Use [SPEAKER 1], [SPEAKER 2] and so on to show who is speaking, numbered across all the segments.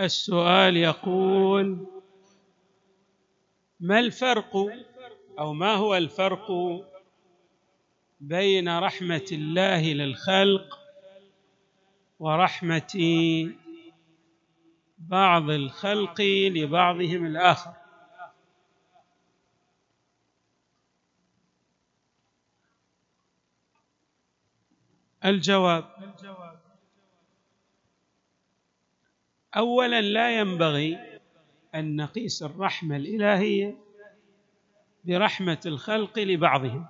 [SPEAKER 1] السؤال يقول ما الفرق أو ما هو الفرق بين رحمة الله للخلق ورحمة بعض الخلق لبعضهم الآخر؟ الجواب. اولا لا ينبغي أن نقيس الرحمة الإلهية برحمة الخلق لبعضهم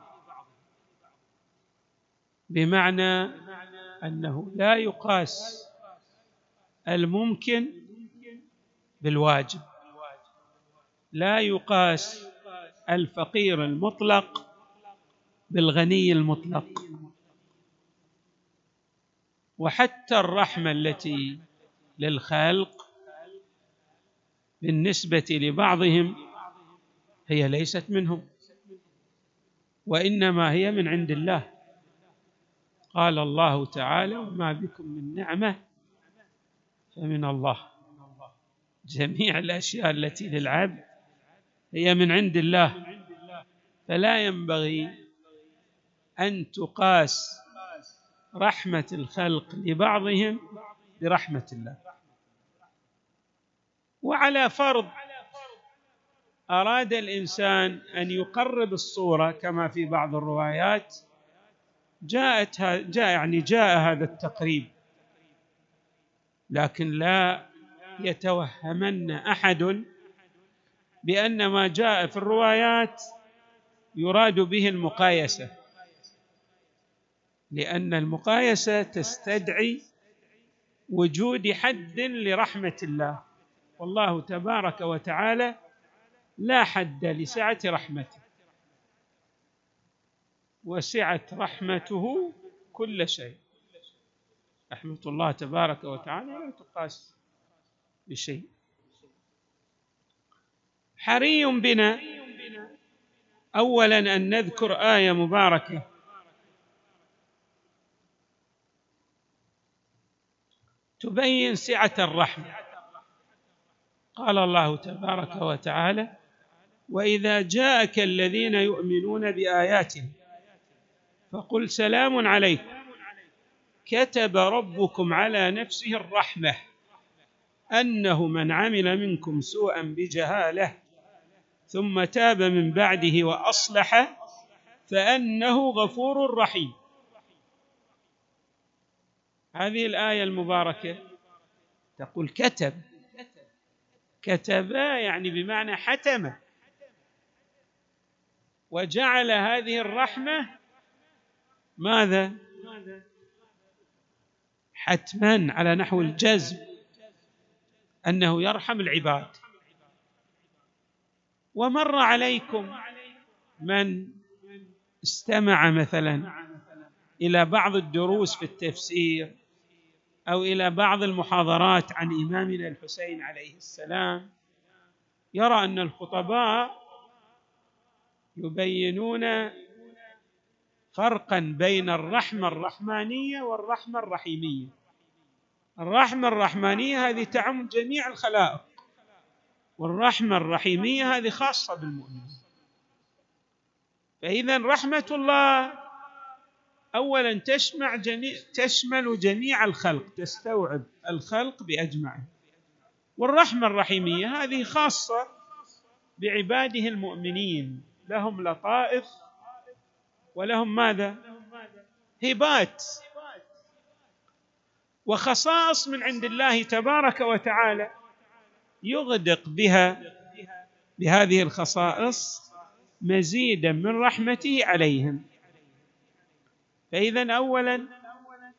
[SPEAKER 1] بمعنى أنه لا يقاس الممكن بالواجب لا يقاس الفقير المطلق بالغني المطلق. وحتى الرحمة التي للخلق بالنسبة لبعضهم هي ليست منهم وإنما هي من عند الله. قال الله تعالى وما بكم من نعمة فمن الله. جميع الأشياء التي للعبد هي من عند الله. فلا ينبغي أن تقاس رحمة الخلق لبعضهم برحمة الله. وعلى فرض أراد الإنسان أن يقرب الصورة كما في بعض الروايات جاءت جاء يعني جاء هذا التقريب. لكن لا يتوهمن أحد بأن ما جاء في الروايات يراد به المقايسة. لأن المقايسة تستدعي وجود حد لرحمة الله. والله تبارك وتعالى لا حد لسعة رحمته. وسعت رحمته كل شيء. رحمة الله تبارك وتعالى لا تقاس بشيء. حري بنا اولا أن نذكر آية مباركة. تبين سعة الرحمة. قال الله تبارك وتعالى وإذا جاءك الذين يؤمنون بآياتنا فقل سلام عليكم. كتب ربكم على نفسه الرحمة أنه من عمل منكم سوءا بجهالة ثم تاب من بعده وأصلح فأنه غفور رحيم. هذه الآية المباركة تقول كتب كتب يعني بمعنى حتم. وجعل هذه الرحمة ماذا؟ حتما على نحو الجزم أنه يرحم العباد. ومر عليكم من استمع مثلا إلى بعض الدروس في التفسير أو إلى بعض المحاضرات عن إمامنا الحسين عليه السلام يرى أن الخطباء يبينون فرقا بين الرحمة الرحمانية والرحمة الرحيمية. الرحمة الرحمانية هذه تعم جميع الخلائق والرحمة الرحيمية هذه خاصة بالمؤمنين. فاذا رحمة الله اولا تشمع جميع تشمل جميع الخلق تستوعب الخلق بأجمعه. والرحمة الرحيمية هذه خاصة بعباده المؤمنين. لهم لطائف ولهم ماذا؟ هبات. وخصائص من عند الله تبارك وتعالى يغدق بها بهذه الخصائص مزيدا من رحمته عليهم. فإذا اولا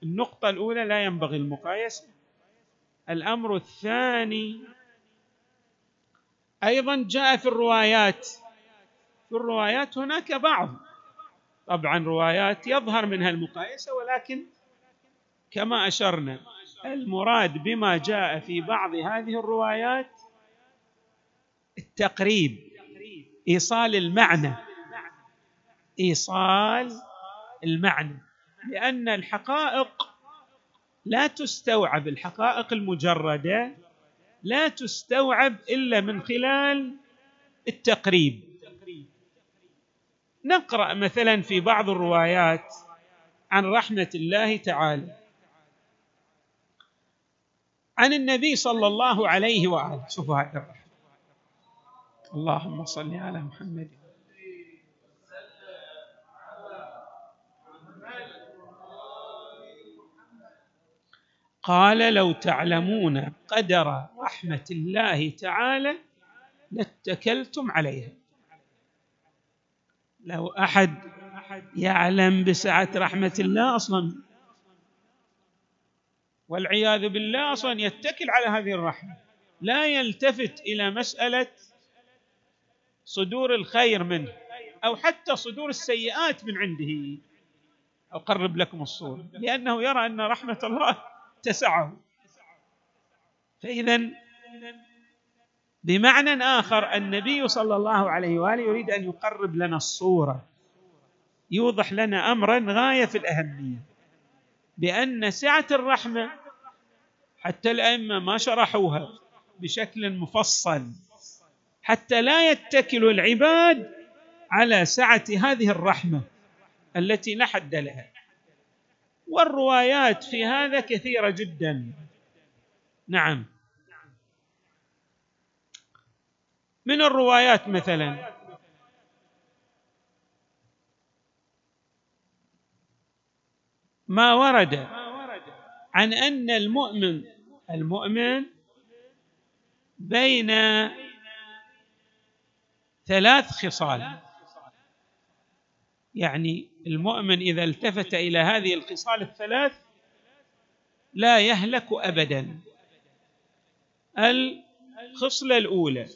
[SPEAKER 1] النقطة الأولى لا ينبغي المقايسة. الأمر الثاني أيضا جاء في الروايات. في الروايات هناك بعض. طبعا روايات يظهر منها المقايسة ولكن كما أشرنا المراد بما جاء في بعض هذه الروايات التقريب إيصال المعنى. إيصال المعنى لأن الحقائق لا تستوعب الحقائق المجردة لا تستوعب إلا من خلال التقريب. نقرأ مثلا في بعض الروايات عن رحمة الله تعالى. عن النبي صلى الله عليه وآله شوفوا هذا الرحمة. اللهم صل على محمد. قال لو تعلمون قدر رحمة الله تعالى لاتكلتم عليها. لو أحد يعلم بسعة رحمة الله أصلا والعياذ بالله أصلا يتكل على هذه الرحمة. لا يلتفت إلى مسألة صدور الخير منه أو حتى صدور السيئات من عنده. أقرب لكم الصورة لأنه يرى أن رحمة الله تسعه فاذا بمعنى آخر النبي صلى الله عليه وآله يريد أن يقرب لنا الصورة. يوضح لنا امرا غاية في الأهمية. بأن سعة الرحمة حتى الأئمة ما شرحوها بشكل مفصل. حتى لا يتكل العباد على سعة هذه الرحمة التي لا حد لها. والروايات في هذا كثيرة جدا. نعم. من الروايات مثلا؟ ما ورد عن أن المؤمن المؤمن بين ثلاث خصال. يعني المؤمن إذا التفت إلى هذه الخصال الثلاث لا يهلك ابدا. الخصلة الأولى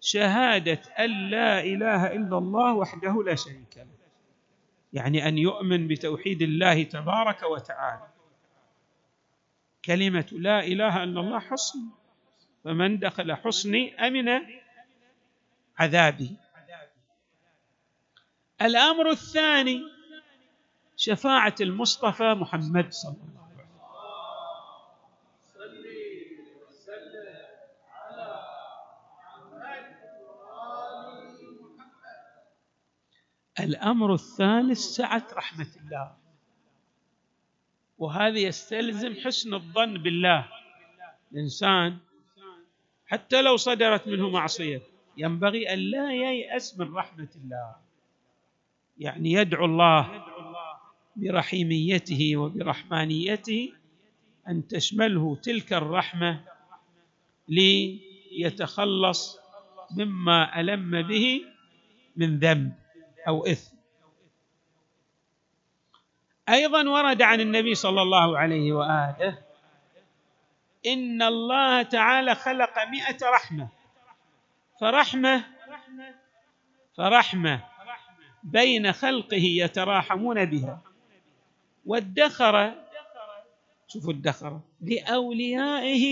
[SPEAKER 1] شهادة أن لا إله إلا الله وحده لا شريك له. يعني أن يؤمن بتوحيد الله تبارك وتعالى. كلمة لا إله إلا الله حصن. فمن دخل حصني أمن عذابي. الأمر الثاني شفاعة المصطفى محمد صلى الله عليه وسلم. الأمر الثالث سعة رحمة الله. وهذا يستلزم حسن الظن بالله. الإنسان حتى لو صدرت منه معصية ينبغي أن لا ييأس من رحمة الله. يعني يدعو الله برحيميته وبرحمانيته أن تشمله تلك الرحمة ليتخلص مما ألم به من ذنب أو إثم. أيضا ورد عن النبي صلى الله عليه وآله إن الله تعالى خلق مائه رحمة. فرحمة فرحمة بين خلقه يتراحمون بها. وادخر شوفوا الدخر لأوليائه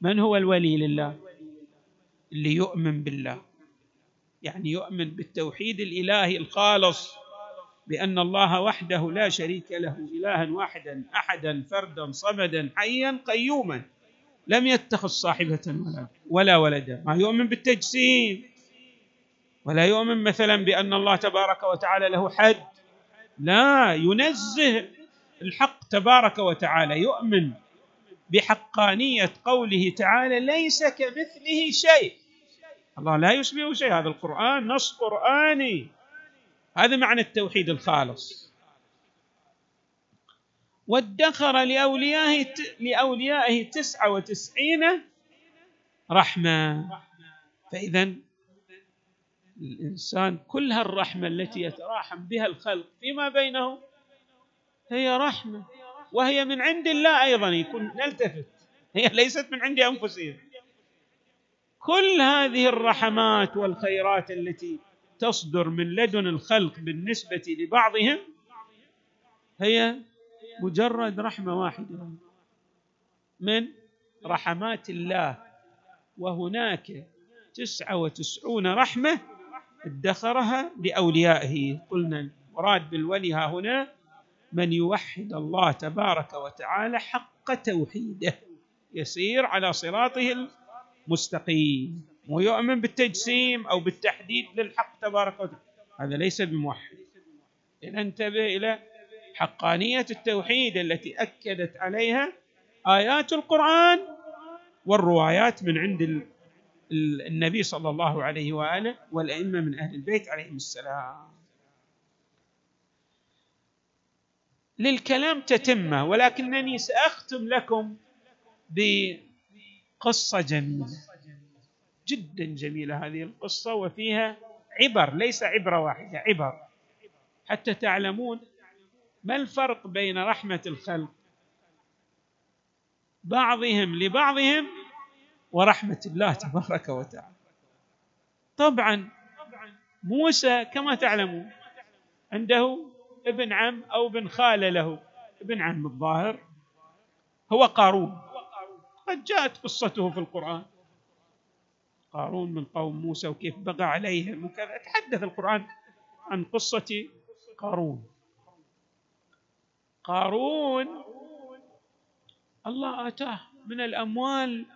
[SPEAKER 1] من هو الولي لله؟ اللي يؤمن بالله. يعني يؤمن بالتوحيد الإلهي الخالص بأن الله وحده لا شريك له إلها واحدا أحدا فردا صمدا حيا قيوما لم يتخذ صاحبة ولا ولا ولدا. ما يؤمن بالتجسيم. ولا يؤمن مثلا بأن الله تبارك وتعالى له حد. لا ينزه الحق تبارك وتعالى يؤمن بحقانية قوله تعالى ليس كمثله شيء. الله لا يشبه شيء هذا القرآن نص قرآني. هذا معنى التوحيد الخالص. وادخر لأوليائه لأوليائه تسعة وتسعين رحمة. فإذا الإنسان كل هالرحمة التي يتراحم بها الخلق فيما بينهم هي رحمة وهي من عند الله أيضا يكون نلتفت. هي ليست من عند أنفسهم. كل هذه الرحمات والخيرات التي تصدر من لدن الخلق بالنسبة لبعضهم هي مجرد رحمة واحدة. من رحمات الله. وهناك تسعة وتسعون رحمة ادخرها لأوليائه. قلنا المراد بالولي ها هنا من يوحد الله تبارك وتعالى حق توحيده يسير على صراطه المستقيم ويؤمن بالتجسيم أو بالتحديد للحق تبارك وتعالى. هذا ليس بموحد. انتبه إلى حقانية التوحيد التي أكدت عليها آيات القرآن والروايات من عند النبي صلى الله عليه وآله والأئمة من أهل البيت عليهم السلام. للكلام تتمه ولكنني سأختم لكم بقصة جميلة. جدا جميلة هذه القصة وفيها عبر ليس عبرة واحدة عبر. حتى تعلمون ما الفرق بين رحمة الخلق بعضهم لبعضهم ورحمة الله تبارك وتعالى. طبعا موسى كما تعلمون عنده ابن عم أو ابن خالة له. ابن عم الظاهر هو قارون. قد جاءت قصته في القرآن. قارون من قوم موسى وكيف بغى عليهم وكذا. تحدث القرآن عن قصة قارون. قارون الله آتاه من الأموال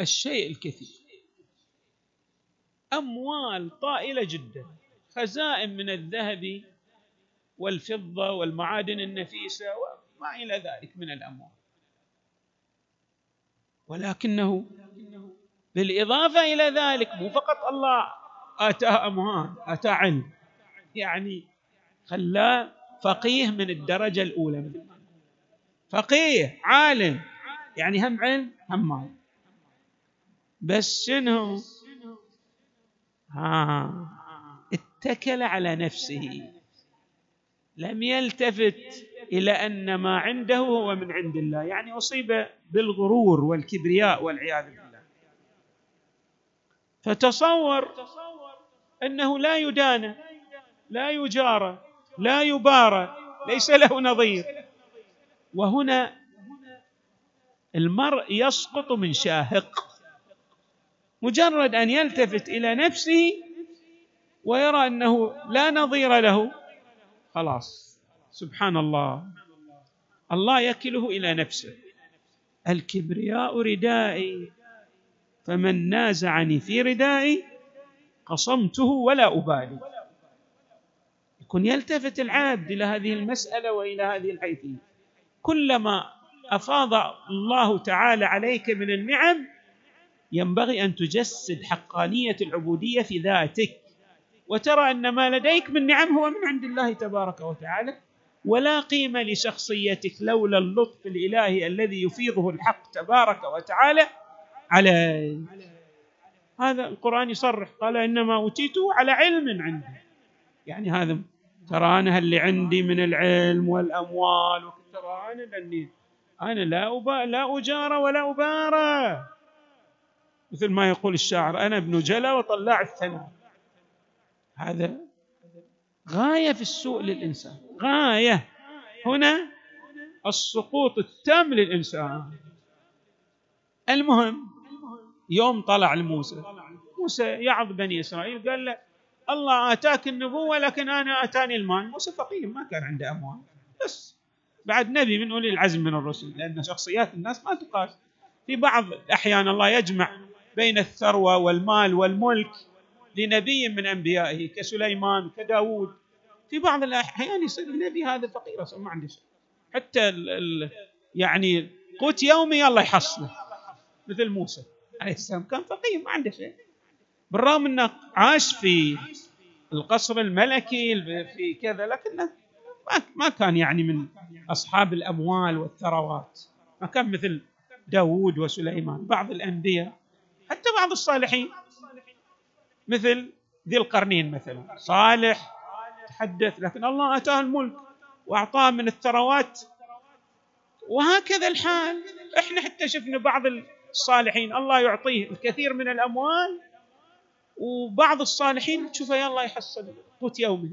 [SPEAKER 1] الشيء الكثير. أموال طائلة جدا خزائن من الذهب والفضة والمعادن النفيسة وما إلى ذلك من الأموال. ولكنه بالإضافة إلى ذلك مو فقط الله آتاه أموال آتاه علم يعني خلاه فقيه من الدرجة الأولى. فقيه عالم يعني هم علم هم مال. بس شنو؟ ها اتكل على نفسه. لم يلتفت إلى أن ما عنده هو من عند الله. يعني أصيب بالغرور والكبرياء والعياذ بالله. فتصور أنه لا يدان لا يجارى لا يبارى ليس له نظير. وهنا المرء يسقط من شاهق. مجرد أن يلتفت إلى نفسه ويرى أنه لا نظير له. خلاص. سبحان الله الله يكله إلى نفسه. الكبرياء ردائي. فمن نازعني في ردائي قصمته ولا أبالي. يكون يلتفت العبد إلى هذه المسألة وإلى هذه الحيثية. كلما أفاض الله تعالى عليك من النعم ينبغي أن تجسد حقانية العبودية في ذاتك. وترى أن ما لديك من نعم هو من عند الله تبارك وتعالى ولا قيمة لشخصيتك لولا اللطف الإلهي الذي يفيضه الحق تبارك وتعالى على هذا القرآن يصرح. قال إنما اوتيته على علم عندي يعني هذا ترى أنا اللي عندي من العلم والأموال. ترى أنا لأني أنا لا أبا لا اجارى ولا ابارى مثل ما يقول الشاعر أنا ابن جلا وطلاع الثناء هذا غاية في السوء للإنسان. غاية. هنا السقوط التام للإنسان. المهم يوم طلع لموسى موسى يعظ بني إسرائيل قال له الله آتاك النبوة لكن أنا آتاني المال. موسى فقير ما كان عنده أموال. بس بعد نبي من أولي العزم من الرسل لأن شخصيات الناس ما تقاس. في بعض الأحيان الله يجمع بين الثروة والمال والملك لنبي من أنبيائه كسليمان كداود في بعض الأحيان يصير النبي هذا فقير أصلا ما عنده شيء. حتى ال ال يعني قوت يومي الله يحصله مثل موسى عليه السلام. كان فقير ما عنده شيء. بالرغم إنه عاش في القصر الملكي في كذا لكنه ما كان يعني من أصحاب الأموال والثروات. ما كان مثل داود وسليمان. بعض الأنبياء حتى بعض الصالحين. مثل ذي القرنين مثلا. صالح تحدث لكن الله أتاه الملك وأعطاه من الثروات. وهكذا الحال. إحنا حتى شفنا بعض الصالحين الله يعطيه الكثير من الأموال. وبعض الصالحين تشوفه يلا يحصل قوت يومه.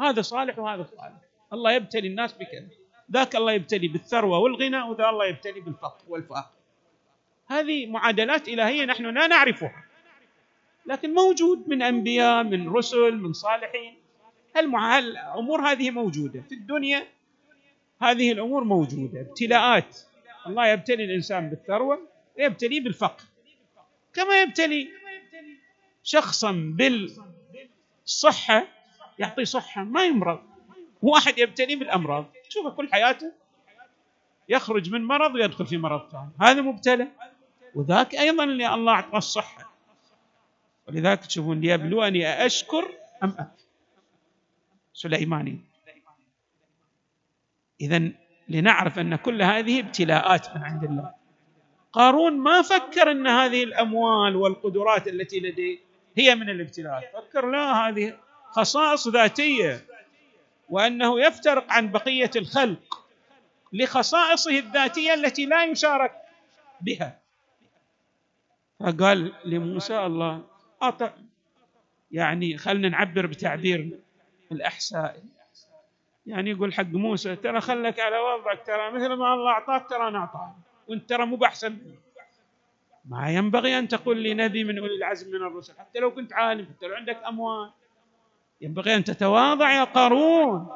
[SPEAKER 1] هذا صالح وهذا صالح. الله يبتلي الناس بكذا. ذاك الله يبتلي بالثروة والغنى وذا الله يبتلي بالفقر والفقر هذه معادلات إلهية نحن لا نعرفها. لكن موجود من أنبياء من رسل من صالحين. الأمور هذه موجودة. في الدنيا هذه الأمور موجودة. ابتلاءات. الله يبتلي الإنسان بالثروة ويبتليه بالفقر. كما يبتلي شخصا بالصحة يعطي صحة ما يمرض. واحد يبتلي بالأمراض. شوف كل حياته يخرج من مرض ويدخل في مرض ثاني. هذا مبتلى. وذاك أيضا اللي الله أعطاه الصحة. ولذلك تشوفون ليبلوني أأشكر أم أكفر. سليماني. إذا لنعرف أن كل هذه ابتلاءات من عند الله. قارون ما فكر أن هذه الأموال والقدرات التي لديه هي من الابتلاءات. فكر لا هذه خصائص ذاتية. وأنه يفترق عن بقية الخلق لخصائصه الذاتية التي لا يشارك بها. فقال لموسى الله أعطى يعني خلنا نعبر بتعبير الأحساء. يعني يقول حق موسى ترى خلك على وضعك ترى مثل ما الله أعطاك ترى أنا أعطاك وأنت ترى مو بأحسن ما ينبغي أن تقول لي نبي من أولي العزم من الرسل حتى لو كنت عالم حتى لو عندك أموال. ينبغي أن تتواضع يا قارون.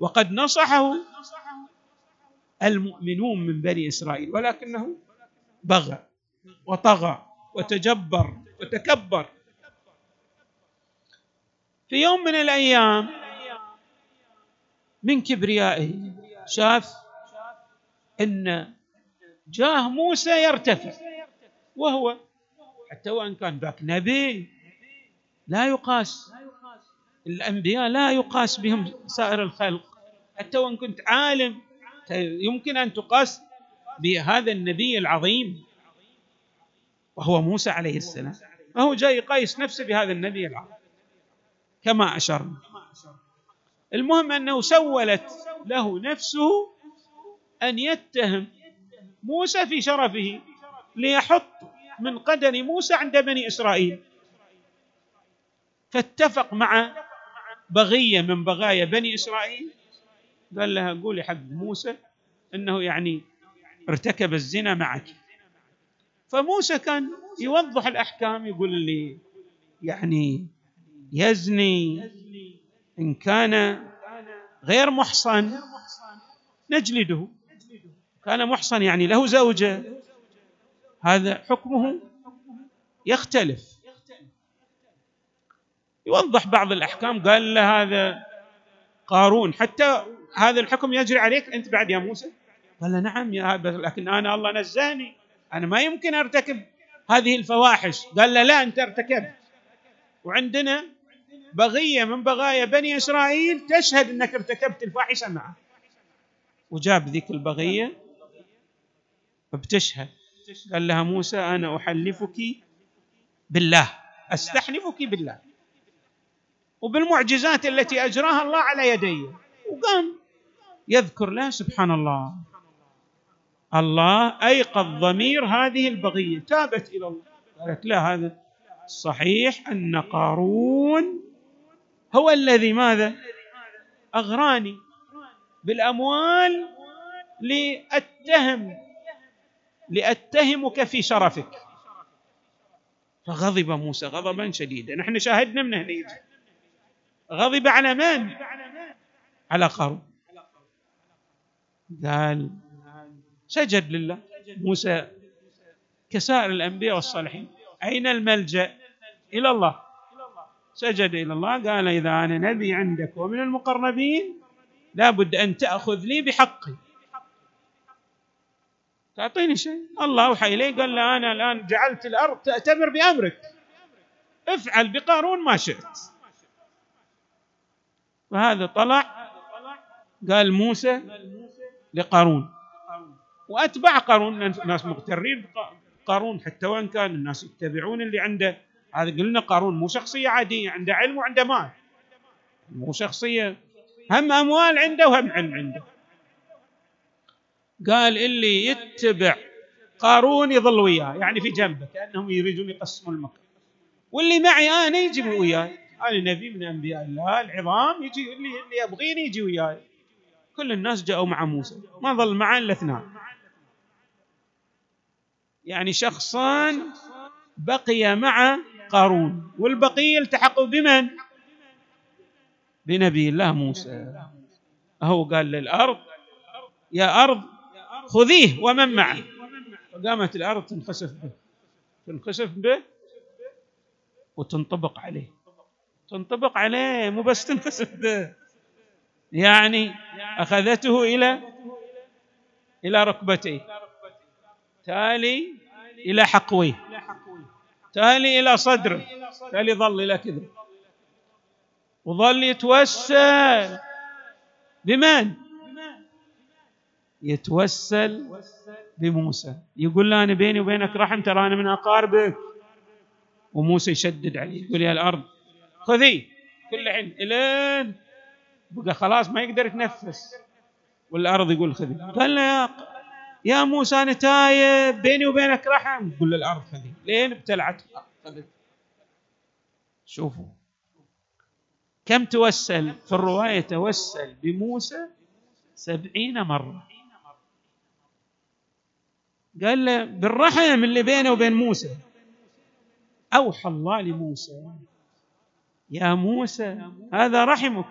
[SPEAKER 1] وقد نصحه المؤمنون من بني إسرائيل ولكنه بغى. وطغى وتجبر وتكبر. في يوم من الأيام من كبريائه شاف إن جاه موسى يرتفع وهو حتى وإن كان ذاك نبي لا يقاس الأنبياء لا يقاس بهم سائر الخلق. حتى وإن كنت عالم يمكن أن تقاس بهذا النبي العظيم. وهو موسى عليه السلام. فهو جاي يقيس نفسه بهذا النبي العظيم. كما أشرنا. المهم أنه سولت له نفسه أن يتهم موسى في شرفه ليحط من قدر موسى عند بني إسرائيل. فاتفق مع بغية من بغايا بني إسرائيل. قال لها قولي حق موسى أنه يعني ارتكب الزنا معك. فموسى كان يوضح الأحكام يقول لي يعني يزني إن كان غير محصن نجلده. كان محصن يعني له زوجة. هذا حكمه يختلف. يوضح بعض الأحكام قال له هذا قارون. حتى هذا الحكم يجري عليك أنت بعد يا موسى؟ قال له نعم يا لكن أنا الله نزاني أنا ما يمكن أرتكب هذه الفواحش. قال له لا أنت ارتكبت. وعندنا بغية من بغايا بني إسرائيل تشهد أنك ارتكبت الفاحشة معه وجاب ذيك البغية فبتشهد قال لها موسى أنا أحلفك بالله. أستحلفك بالله. وبالمعجزات التي أجراها الله على يدي. وقام يذكر له سبحان الله. الله أيقظ ضمير هذه البغية تابت إلى الله. قالت لا هذا صحيح أن قارون هو الذي ماذا؟ أغراني بالأموال لأتهم لأتهمك في شرفك. فغضب موسى غضبا شديدا. نحن شاهدنا من هنا غضب على من؟ على قارون. قال سجد لله. موسى كسائر الأنبياء والصالحين. أين الملجأ؟ إلى الله. سجد إلى الله. قال إذا أنا نبي عندك ومن المقربين لابد أن تأخذ لي بحقي. تعطيني شيء؟ الله أوحى إليه. قال له أنا الآن جعلت الأرض تأتمر بأمرك. افعل بقارون ما شئت. وهذا طلع. قال موسى لقارون. وأتباع قارون الناس مغترين قارون حتى وإن كان الناس يتبعون اللي عنده. هذا قلنا قارون مو شخصية عادية عنده علم وعنده مال. مو شخصية. هم أموال عنده وهم علم عنده. قال اللي يتبع قارون يظل وياه يعني في جنبه كأنهم يريدون يقسموا المكر واللي معي أنا يجي وياي. أنا نبي من أنبياء الله العظام يجي اللي, اللي يبغيني يجي وياي. كل الناس جاءوا مع موسى ما ظل معه إلا اثنان. يعني شخصان بقي مع قارون والبقية التحقوا بمن؟ بنبي الله موسى. هو قال للأرض يا أرض خذيه ومن معه. فقامت الأرض تنخسف به. تنخسف به وتنطبق عليه. تنطبق عليه مو بس تنخسف به. يعني أخذته إلى إلى ركبتيه. تالي إلى حقويه تالي إلى صدره تالي ظل إلى كذا وظل يتوسل. بمن؟ يتوسل بموسى. يقول له أنا بيني وبينك رحم ترى أنا من أقاربك. وموسى يشدد عليه يقول يا الأرض خذي كل حين إلين. بقى خلاص ما يقدر يتنفس. والأرض يقول خذي. قال له يا موسى أنا تايب بيني وبينك رحم. يقول له الأرض خذي لين ابتلعت. شوفوا. كم توسل في الرواية؟ توسل بموسى سبعين مرة. قال له بالرحم اللي بينه وبين موسى. أوحى الله لموسى. يا موسى هذا رحمك.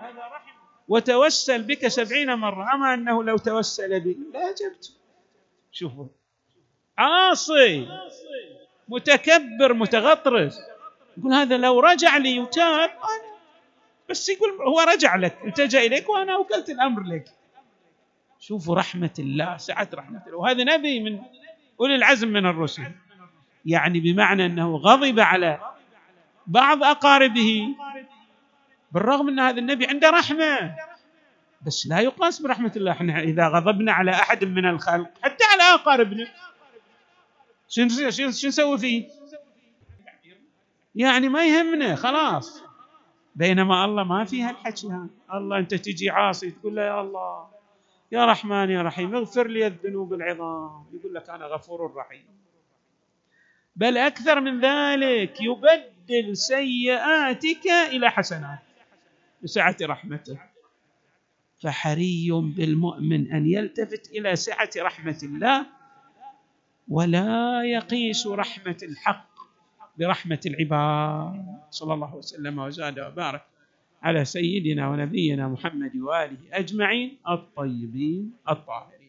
[SPEAKER 1] وتوسل بك سبعين مرة. أما أنه لو توسل بي لا أجبت. شوفوا. عاصي. متكبر متغطرس. يقول هذا لو رجع لي وتاب بس يقول هو رجع لك التجأ إليك وأنا وكلت الأمر لك. شوفوا رحمة الله سعة رحمة الله. وهذا نبي من أولي العزم من الرسل. يعني بمعنى أنه غضب على بعض أقاربه بالرغم أن هذا النبي عنده رحمة. بس لا يقاس برحمة الله. إحنا إذا غضبنا على أحد من الخلق حتى على أقاربنا. شو نسوي فيه؟ يعني ما يهمنا خلاص. بينما الله ما فيها الحكي هذا الله أنت تجي عاصي تقول له يا الله يا رحمن يا رحيم اغفر لي الذنوب العظام. يقول لك أنا غفور رحيم. بل أكثر من ذلك يبدل سيئاتك إلى حسنات بسعة رحمته. فحري بالمؤمن أن يلتفت إلى سعة رحمة الله ولا يقيس رحمة الحق برحمة العباد. صلى الله وسلم وزاد وبارك على سيدنا ونبينا محمد وآله أجمعين الطيبين الطاهرين.